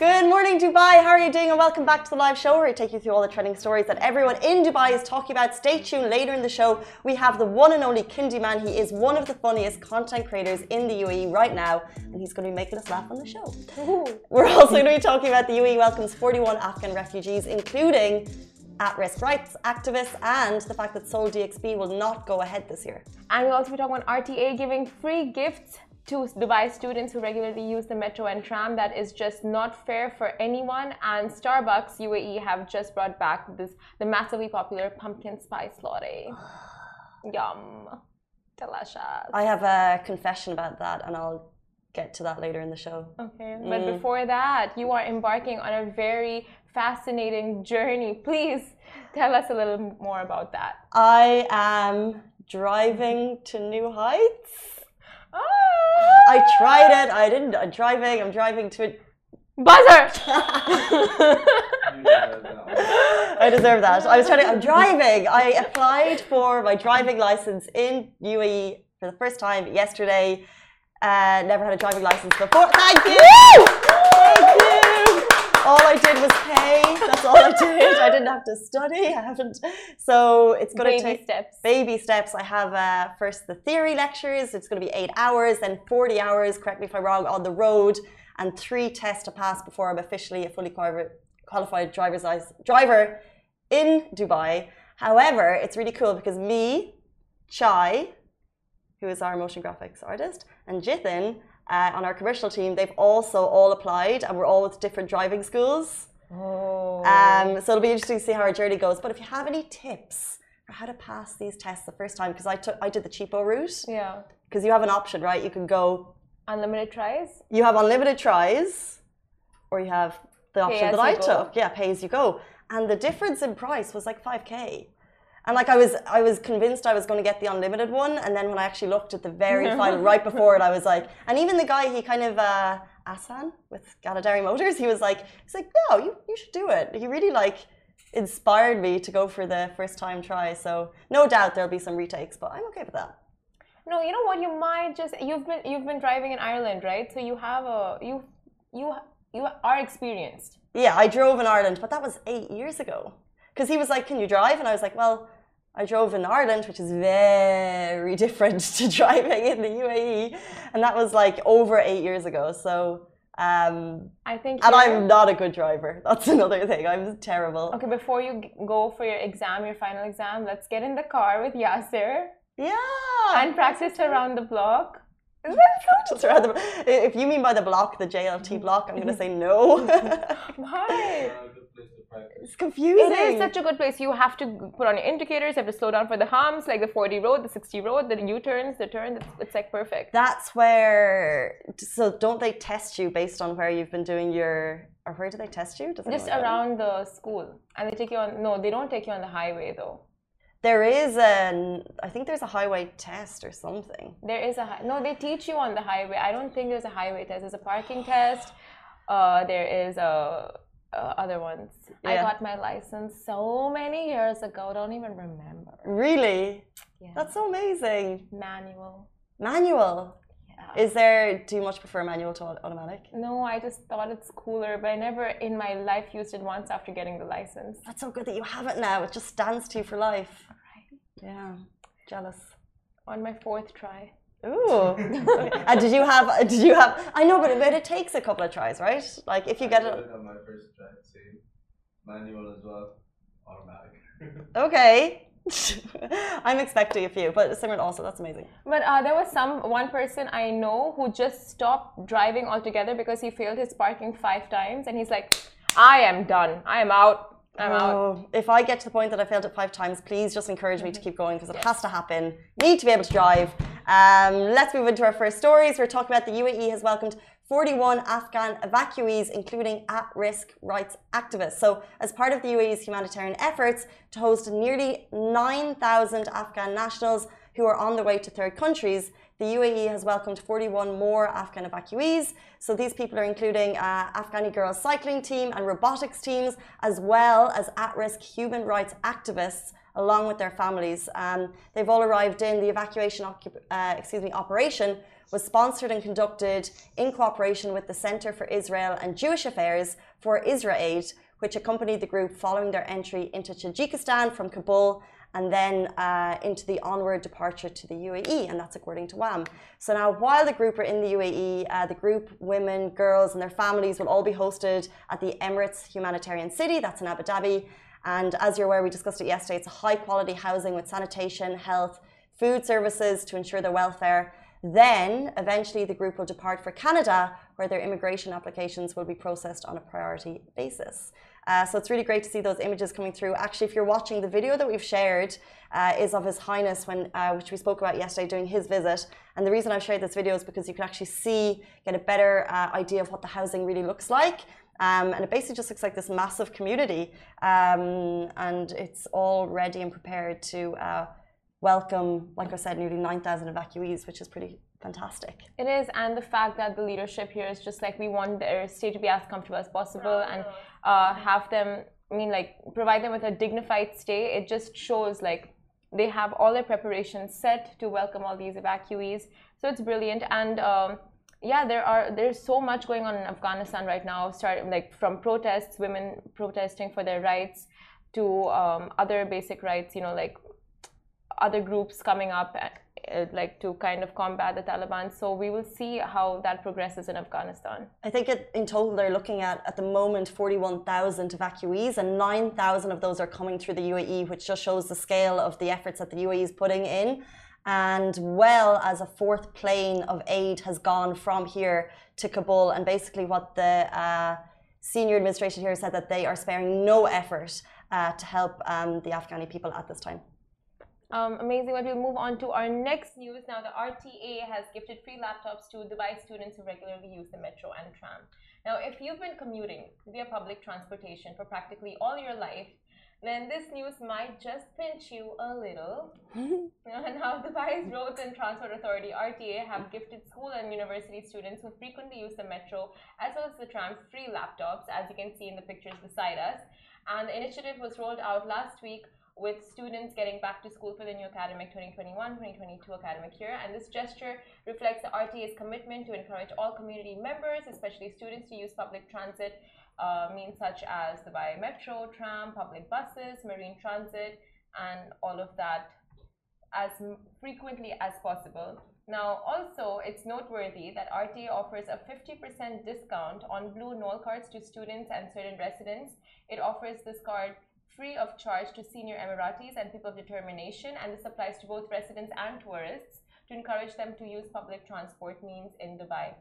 Good morning, Dubai. How are you doing? And welcome back to the live show where we take you through all the trending stories that everyone in Dubai is talking about. Stay tuned. Later in the show, we have the one and only Kindy Man. He is one of the funniest content creators in the UAE right now, and he's going to be making us laugh on the show. We're also going to be talking about the UAE welcomes 41 Afghan refugees, including at-risk rights activists and the fact that Sole DXB will not go ahead this year. And we'll also be talking about RTA giving free gifts to Dubai students who regularly use the metro and tram. That is just not fair for anyone. And Starbucks UAE have just brought back this the massively popular pumpkin spice latte. Yum. Delicious. I have a confession about that, and I'll get to that later in the show. Okay, but mm. before that, you are embarking on a very fascinating journey. Please tell us a little more about that. I am driving to new heights. I tried it. I didn't. I'm driving. I'm driving to it. Buzzer! I deserve that. I was trying to. I'm driving. I applied for my driving license in UAE for the first time yesterday. Uh, never had a driving license before. Thank you. All I did was pay. That's all I did. I didn't have to study. I haven't. So it's going to take steps. baby steps. I have uh, first the theory lectures. It's going to be eight hours, then 40 hours, correct me if I'm wrong, on the road, and three tests to pass before I'm officially a fully qualified driver's license, driver in Dubai. However, it's really cool because me, Chai, who is our motion graphics artist, and Jithin uh, on our commercial team, they've also all applied, and we're all with different driving schools. Oh. Um, so it'll be interesting to see how our journey goes. But if you have any tips for how to pass these tests the first time, because I took I did the cheapo route. Yeah. Because you have an option, right? You can go unlimited tries. You have unlimited tries, or you have the option that I go. took. Yeah, pay as you go. And the difference in price was like five k. And like I was, I was convinced I was going to get the unlimited one, and then when I actually looked at the very final right before it, I was like, and even the guy he kind of uh, Asan with Galadari Motors, he was like, he's like, no, you you should do it. He really like inspired me to go for the first time try. So no doubt there'll be some retakes, but I'm okay with that. No, you know what? You might just you've been you've been driving in Ireland, right? So you have a you you you are experienced. Yeah, I drove in Ireland, but that was eight years ago because he was like, "Can you drive?" And I was like, "Well, I drove in Ireland, which is very different to driving in the UAE, and that was like over eight years ago." So. Um, I think, and I'm not a good driver. That's another thing. I'm terrible. Okay, before you go for your exam, your final exam, let's get in the car with Yasser. Yeah. And practice around the block. Is that so? If you mean by the block, the JLT block, I'm going to say no. Why? It's confusing. It is such a good place. You have to put on your indicators. You have to slow down for the humps, like the 40 road, the 60 road, the U-turns, the turn. It's, it's like perfect. That's where. So don't they test you based on where you've been doing your, or where do they test you? Does Just around the school, and they take you on. No, they don't take you on the highway though. There is an, I think there's a highway test or something. There is a no. They teach you on the highway. I don't think there's a highway test. There's a parking test. Uh, there is a uh, other ones. Yeah. I got my license so many years ago. Don't even remember. Really? Yeah. That's so amazing. Manual. Manual. Yeah. Is there? Do you much prefer manual to automatic? No, I just thought it's cooler, but I never in my life used it once after getting the license. That's so good that you have it now. It just stands to you for life. Right. Yeah. Jealous. On my fourth try. Ooh. and uh, did you have? Uh, did you have? I know, but, but it takes a couple of tries, right? Like if you I get it. on my first try, same manual as well, automatic. okay. I'm expecting a few, but Simran also, that's amazing. But uh, there was some one person I know who just stopped driving altogether because he failed his parking five times, and he's like, "I am done. I am out. I'm oh, out. If I get to the point that I failed it five times, please just encourage me to mm-hmm. keep going because it has to happen. Need to be able to drive. Um, let's move into our first stories. We're talking about the UAE has welcomed 41 Afghan evacuees, including at risk rights activists. So, as part of the UAE's humanitarian efforts to host nearly 9,000 Afghan nationals who are on their way to third countries, the UAE has welcomed 41 more Afghan evacuees. So these people are including uh, Afghani girls cycling team and robotics teams, as well as at-risk human rights activists along with their families. Um, they've all arrived in. The evacuation uh, excuse me, operation was sponsored and conducted in cooperation with the Center for Israel and Jewish Affairs for IsraAid, which accompanied the group following their entry into Tajikistan from Kabul and then uh, into the onward departure to the UAE, and that's according to WAM. So now, while the group are in the UAE, uh, the group, women, girls, and their families will all be hosted at the Emirates Humanitarian City, that's in Abu Dhabi. And as you're aware, we discussed it yesterday, it's a high quality housing with sanitation, health, food services to ensure their welfare. Then, eventually, the group will depart for Canada, where their immigration applications will be processed on a priority basis. Uh, so it's really great to see those images coming through. Actually, if you're watching the video that we've shared, uh, is of His Highness when, uh, which we spoke about yesterday during his visit. And the reason I've shared this video is because you can actually see, get a better uh, idea of what the housing really looks like. Um, and it basically just looks like this massive community, um, and it's all ready and prepared to uh, welcome, like I said, nearly 9,000 evacuees, which is pretty fantastic. It is, and the fact that the leadership here is just like we want their stay to be as comfortable as possible and uh, have them, I mean, like provide them with a dignified stay. It just shows like they have all their preparations set to welcome all these evacuees. So it's brilliant, and um, yeah, there are there's so much going on in Afghanistan right now. Starting like from protests, women protesting for their rights, to um, other basic rights. You know, like other groups coming up uh, like to kind of combat the Taliban. So we will see how that progresses in Afghanistan. I think it, in total they're looking at at the moment 41,000 evacuees, and 9,000 of those are coming through the UAE, which just shows the scale of the efforts that the UAE is putting in. And well as a fourth plane of aid has gone from here to Kabul, and basically what the uh, senior administration here said that they are sparing no effort uh, to help um, the Afghani people at this time. Um, amazing. But we'll move on to our next news. Now, the RTA has gifted free laptops to Dubai students who regularly use the metro and tram. Now, if you've been commuting via public transportation for practically all your life, then this news might just pinch you a little. now, Dubai's Roads and Transport Authority (RTA) have gifted school and university students who frequently use the metro as well as the tram free laptops, as you can see in the pictures beside us. And the initiative was rolled out last week with students getting back to school for the new academic 2021-2022 academic year. And this gesture reflects the RTA's commitment to encourage all community members, especially students, to use public transit uh, means such as the Dubai Metro, tram, public buses, marine transit, and all of that as frequently as possible. Now, also, it's noteworthy that RTA offers a 50% discount on Blue Nol cards to students and certain residents. It offers this card free of charge to senior Emiratis and people of determination, and this applies to both residents and tourists to encourage them to use public transport means in Dubai.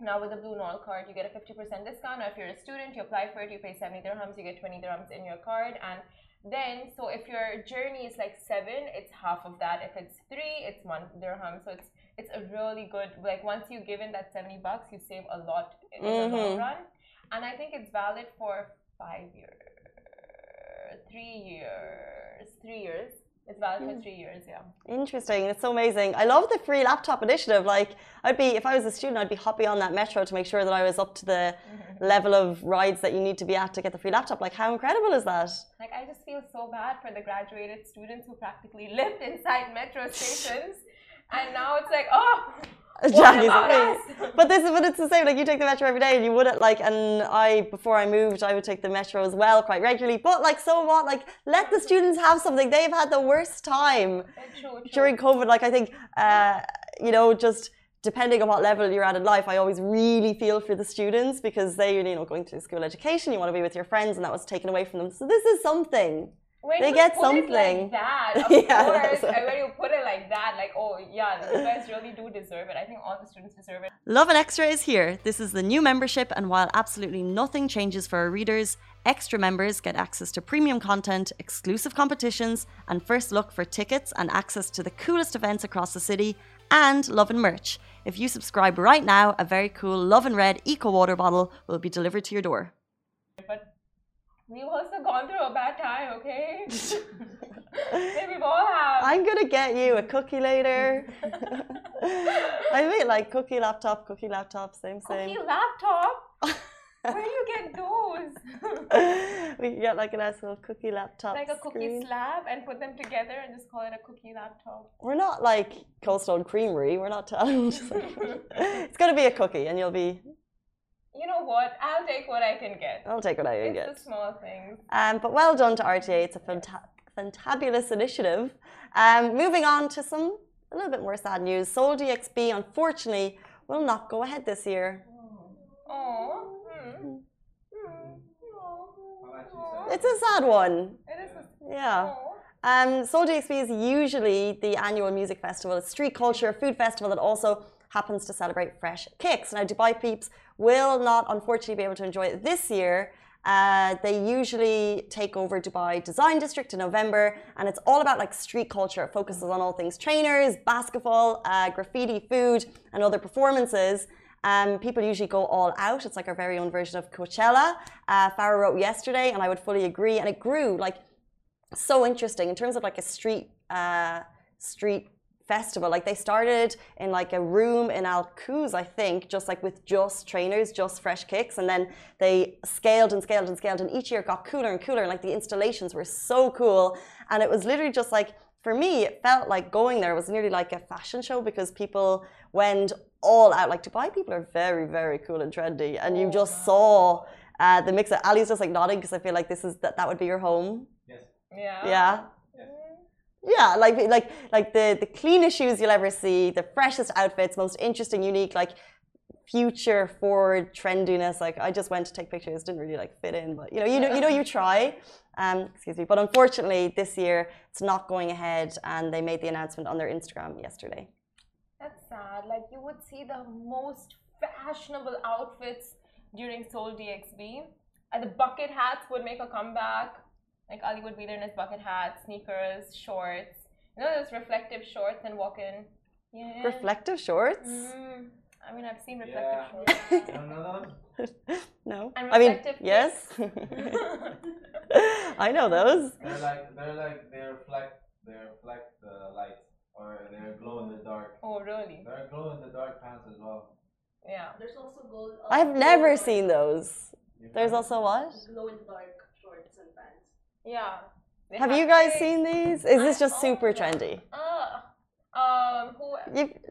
Now, with the Blue Nol card, you get a 50% discount. Now, if you're a student, you apply for it, you pay 70 dirhams, you get 20 dirhams in your card. And then, so if your journey is like seven, it's half of that. If it's three, it's one dirham. So it's it's a really good, like, once you give in that 70 bucks, you save a lot in mm-hmm. the long mm-hmm. run. And I think it's valid for five years three years. Three years. It's valid for three years, yeah. Interesting. It's so amazing. I love the free laptop initiative. Like, I'd be, if I was a student, I'd be hopping on that metro to make sure that I was up to the level of rides that you need to be at to get the free laptop. Like, how incredible is that? Like, I just feel so bad for the graduated students who practically lived inside metro stations. and now it's like, oh, but this is but it's the same. Like you take the metro every day, and you wouldn't like. And I before I moved, I would take the metro as well quite regularly. But like, so what? Like, let the students have something. They've had the worst time during COVID. Like, I think, uh, you know, just depending on what level you're at in life, I always really feel for the students because they, you know, going through school education, you want to be with your friends, and that was taken away from them. So this is something when they get something like that. Of yeah, course, when you put it like that, like oh yeah, you guys really do deserve it. I think all the students deserve it. Lovin Extra is here. This is the new membership, and while absolutely nothing changes for our readers, extra members get access to premium content, exclusive competitions, and first look for tickets and access to the coolest events across the city, and Lovin merch. If you subscribe right now, a very cool Lovin Red Eco Water bottle will be delivered to your door. But We've also gone through a bad time, okay? Maybe we all have. I'm gonna get you a cookie later. I mean, like cookie laptop, cookie laptop, same same. Cookie laptop. Where do you get those? we can get like a nice little cookie laptop. like a cookie screen. slab and put them together and just call it a cookie laptop. We're not like Cold Stone Creamery. We're not telling. like- it's gonna be a cookie, and you'll be. You know what? I'll take what I can get. I'll take what I can It's get. the small things. Um, but well done to RTA. It's a fanta- fantabulous initiative. Um, moving on to some a little bit more sad news. Sole DXB unfortunately will not go ahead this year. Oh. I'm. It's a sad one. It is. a- Yeah. Aw. Um, Sole DXB is usually the annual music festival, a street culture food festival that also happens to celebrate fresh kicks. Now, Dubai peeps will not, unfortunately, be able to enjoy it this year. Uh, they usually take over Dubai Design District in November, and it's all about like street culture. It focuses on all things trainers, basketball, uh, graffiti, food, and other performances. Um, people usually go all out. It's like our very own version of Coachella. Uh, Farah wrote yesterday, and I would fully agree. And it grew like so interesting in terms of like a street uh, street festival. Like they started in like a room in Al Quoz, I think, just like with just trainers, just fresh kicks, and then they scaled and scaled and scaled, and each year got cooler and cooler. And like the installations were so cool, and it was literally just like. For me, it felt like going there was nearly like a fashion show because people went all out. Like Dubai people are very, very cool and trendy, and you just saw uh, the mix. of Ali's just like nodding because I feel like this is that that would be your home. Yes. Yeah. Yeah. Yeah, like like like the the cleanest shoes you'll ever see, the freshest outfits, most interesting, unique, like future forward trendiness. Like I just went to take pictures, didn't really like fit in, but you know, you know, you know, you try. Um, excuse me, but unfortunately, this year it's not going ahead, and they made the announcement on their Instagram yesterday. That's sad. Like you would see the most fashionable outfits during Sole DXB. And the bucket hats would make a comeback. Like Ali would be there in his bucket hat, sneakers, shorts. You know those reflective shorts and walk in. Yeah. Reflective shorts? Mm. I mean, I've seen reflective Yeah. shorts. You don't know those? No, And I mean reflective yes. I know those. They're like they're like they reflect they reflect the light or they're glow in the dark. oh, really? They're glow in the dark pants as well. Yeah. There's also gold. I've never seen those. You There's find- also what? glow in the dark shorts and pants. Yeah. They Have you guys seen these? Is this I just super them. trendy? Uh, um, who? You...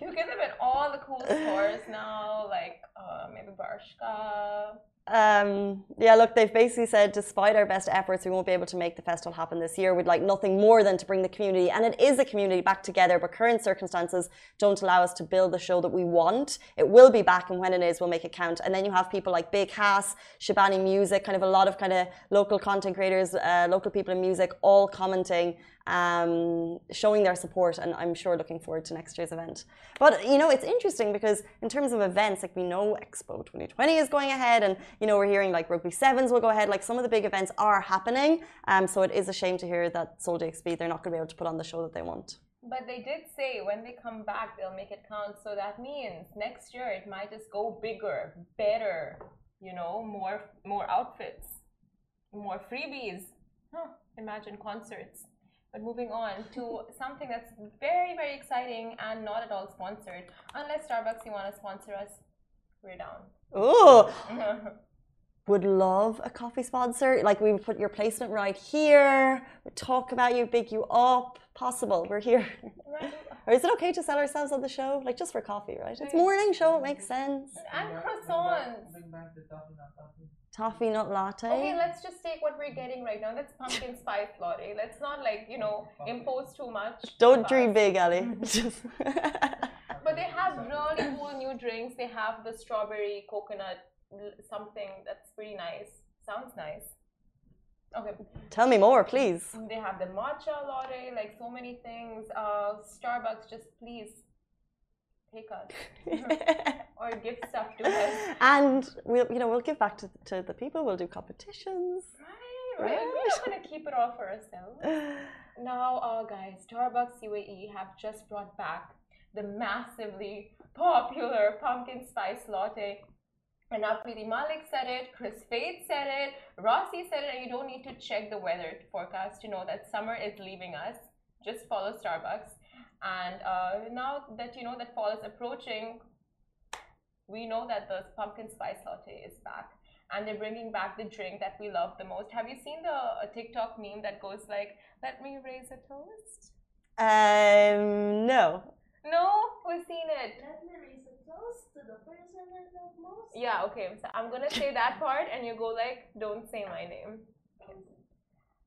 you get them in all the cool stores now, like uh, maybe Bershka. Um, yeah, look, they've basically said despite our best efforts, we won't be able to make the festival happen this year. We'd like nothing more than to bring the community, and it is a community back together, but current circumstances don't allow us to build the show that we want. It will be back, and when it is, we'll make it count. And then you have people like Big Hass, Shabani Music, kind of a lot of kind of local content creators, uh, local people in music, all commenting, um, showing their support, and I'm sure looking forward to next year's event. But you know, it's interesting because in terms of events, like we know Expo 2020 is going ahead, and you know we're hearing like Rugby Sevens will go ahead. Like some of the big events are happening, um, so it is a shame to hear that Sole DXB they're not going to be able to put on the show that they want. But they did say when they come back, they'll make it count. So that means next year it might just go bigger, better. You know, more more outfits, more freebies. Huh, imagine concerts. But moving on to something that's very, very exciting and not at all sponsored. Unless Starbucks, you want to sponsor us, we're down. Oh, would love a coffee sponsor. Like we would put your placement right here, we'd talk about you, big you up. Possible, we're here. Right? Or is it okay to sell ourselves on the show? Like just for coffee, right? It's morning show, it makes sense. And Bring back- bring back- croissants. Bring back the toffee, not toffee. Toffee nut latte. Okay, let's just take what we're getting right now. That's pumpkin spice latte. Let's not like you know impose too much. Don't of dream big, Ali. But they have really cool new drinks. They have the strawberry coconut something that's pretty nice. Sounds nice. Okay. Tell me more, please. They have the matcha latte, like so many things. Uh, Starbucks, just please take us or give stuff to us. and we'll, you know, we'll give back to, to the people. We'll do competitions. Right, right. We're not gonna keep it all for ourselves. Now, uh, guys, Starbucks UAE have just brought back the massively popular pumpkin spice latte. And now Priti Malik said it, Kris Fade said it, Rossi said it, and you don't need to check the weather forecast to know that summer is leaving us. Just follow Starbucks. And uh, now that you know that fall is approaching, we know that the pumpkin spice latte is back. And they're bringing back the drink that we love the most. Have you seen the uh, TikTok meme that goes like, "Let me raise a toast"? Um, no. No, we've seen it? Let me raise a toast to the person I love most. Yeah, okay. So I'm gonna say that part, and you go like, "Don't say my name."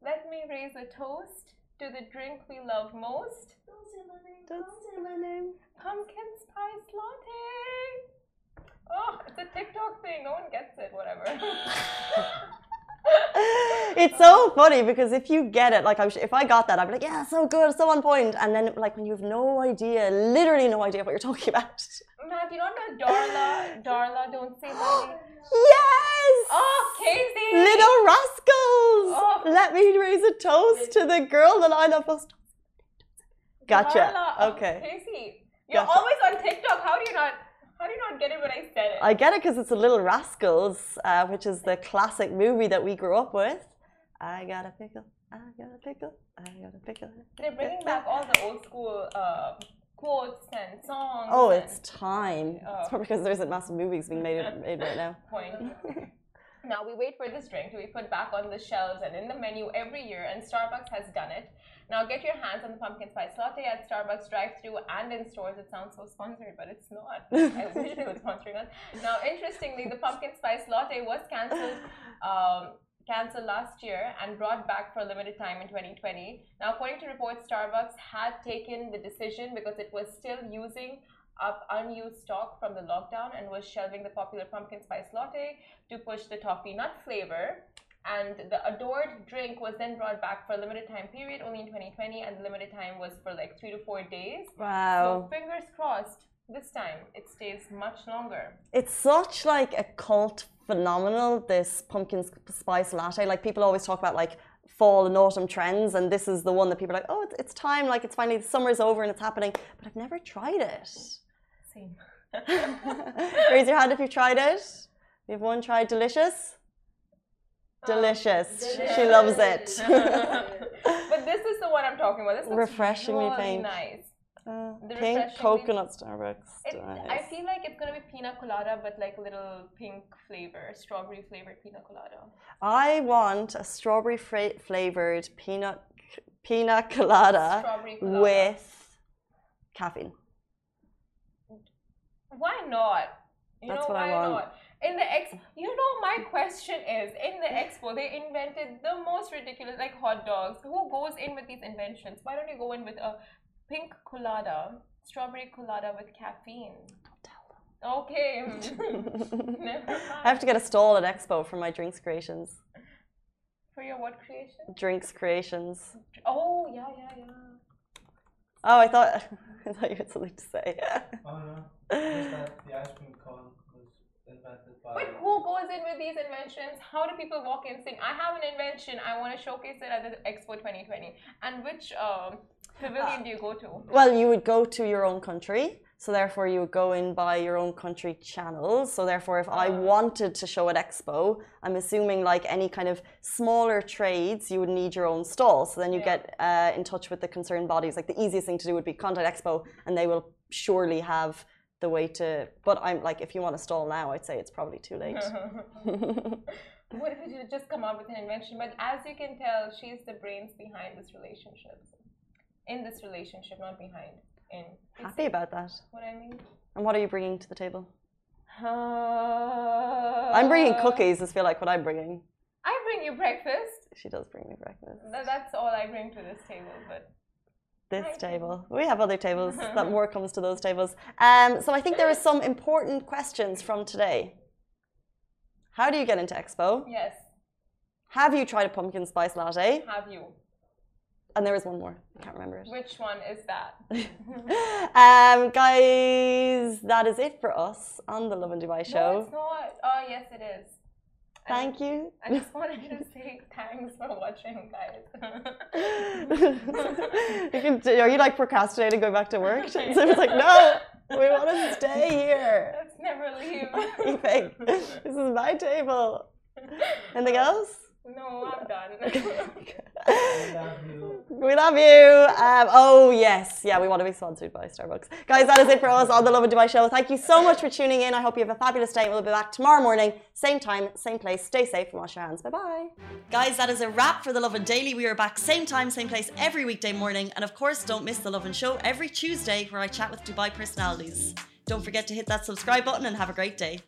Let me raise a toast to the drink we love most, Don't say my name. Don't say my name. pumpkin spice latte. Oh, it's a TikTok thing. No one gets it. Whatever. it's so funny because if you get it, like I was, if I got that, I'd be like, yeah, so good, so on point. And then, like, when you have no idea, literally no idea what you're talking about. Matt, you don't know Darla. Darla, don't say name. yes! Oh, Casey. Little rascals! Oh. Let me raise a toast to the girl that I love most. Gotcha. Darla. Oh, Okay. Casey, you're Gotcha. always on TikTok. How do you not? How do you not get it when I said it? I get it because it's a Little Rascals, uh, which is the classic movie that we grew up with. I got a pickle, I got a pickle, I got a pickle. They're bringing back all the old school uh, quotes and songs. Oh, and it's time. Oh. It's probably because there isn't massive movies being made, made right now. point. now we wait for this drink to be put back on the shelves and in the menu every year, and Starbucks has done it. Now get your hands on the pumpkin spice latte at Starbucks drive-through and in stores. It sounds so sponsored, but it's not. I wish it was sponsoring us. Now, interestingly, the pumpkin spice latte was cancelled. Um, cancelled last year and brought back for a limited time in 2020. Now, according to reports, Starbucks had taken the decision because it was still using up unused stock from the lockdown and was shelving the popular pumpkin spice latte to push the toffee nut flavor. And the adored drink was then brought back for a limited time period, only in 2020, and the limited time was for like three to four days. Wow. So fingers crossed, this time it stays much longer. It's such like a cult phenomenal, this pumpkin spice latte. Like people always talk about like fall and autumn trends, and this is the one that people are like, oh, it's, it's time, like it's finally, the summer's over and it's happening. But I've never tried it. Same. Raise your hand if you've tried it. You have one tried delicious? Delicious. She loves it. but this is the one I'm talking about. This looks Refreshingly really pink. nice. Uh, The pink coconut Starbucks. It, I feel like it's gonna be pina colada, but like a little pink flavor, strawberry flavored pina colada. I want a strawberry flavored peanut pina colada colada. with caffeine. Why not? You That's know what I why want. not? In the ex, you know, my question is: in the mm. expo, they invented the most ridiculous, like hot dogs. Who goes in with these inventions? Why don't you go in with a pink colada, strawberry colada with caffeine? Okay. Never I have to get a stall at Expo for my drinks creations. For your what creation? Drinks creations. Oh yeah, yeah, yeah. Oh, I thought I thought you had something to say. Oh no. Just that the ice cream cone was invented by. But who goes in with these inventions? How do people walk in saying, "I have an invention. I want to showcase it at the Expo 2020"? And which um, pavilion do you go to? Well, you would go to your own country, so therefore you would go in by your own country channels. So therefore, if I Ah. wanted to show at Expo, I'm assuming like any kind of smaller trades, you would need your own stall. So then you Yeah. get uh, in touch with the concerned bodies. Like the easiest thing to do would be contact Expo, and they will surely have the way to. But I'm like, if you want to stall now, I'd say it's probably too late. what if you just come up with an invention? But as you can tell, she's the brains behind this relationship. In this relationship, not behind. In. Happy about that. What I mean? And what are you bringing to the table? Uh, I'm bringing cookies. Is feel like what I'm bringing. I bring you breakfast. She does bring me breakfast. That's all I bring to this table. But this table. We have other tables that more comes to those tables. Um, so I think there are some important questions from today. How do you get into Expo? yes, Have you tried a pumpkin spice latte? have you? And there is one more. I can't remember it. Which one is that? um, guys, that is it for us on the Lovin Dubai No, show. it's not. Oh, yes, it is. Thank you. I just wanted to say thanks for watching, guys. you can, are you like procrastinating going back to work? So it's like, no. We want to stay here. Let's never leave. This is my table. Anything else? No, I'm done. I love you. We love you. Um, oh, yes. Yeah, we want to be sponsored by Starbucks. Guys, that is it for us on the Lovin Dubai show. Thank you so much for tuning in. I hope you have a fabulous day. We'll be back tomorrow morning, same time, same place. Stay safe and wash your hands. Bye bye. Guys, that is a wrap for the Lovin Daily. We are back same time, same place every weekday morning. And of course, don't miss the Lovin Show every Tuesday where I chat with Dubai personalities. Don't forget to hit that subscribe button and have a great day.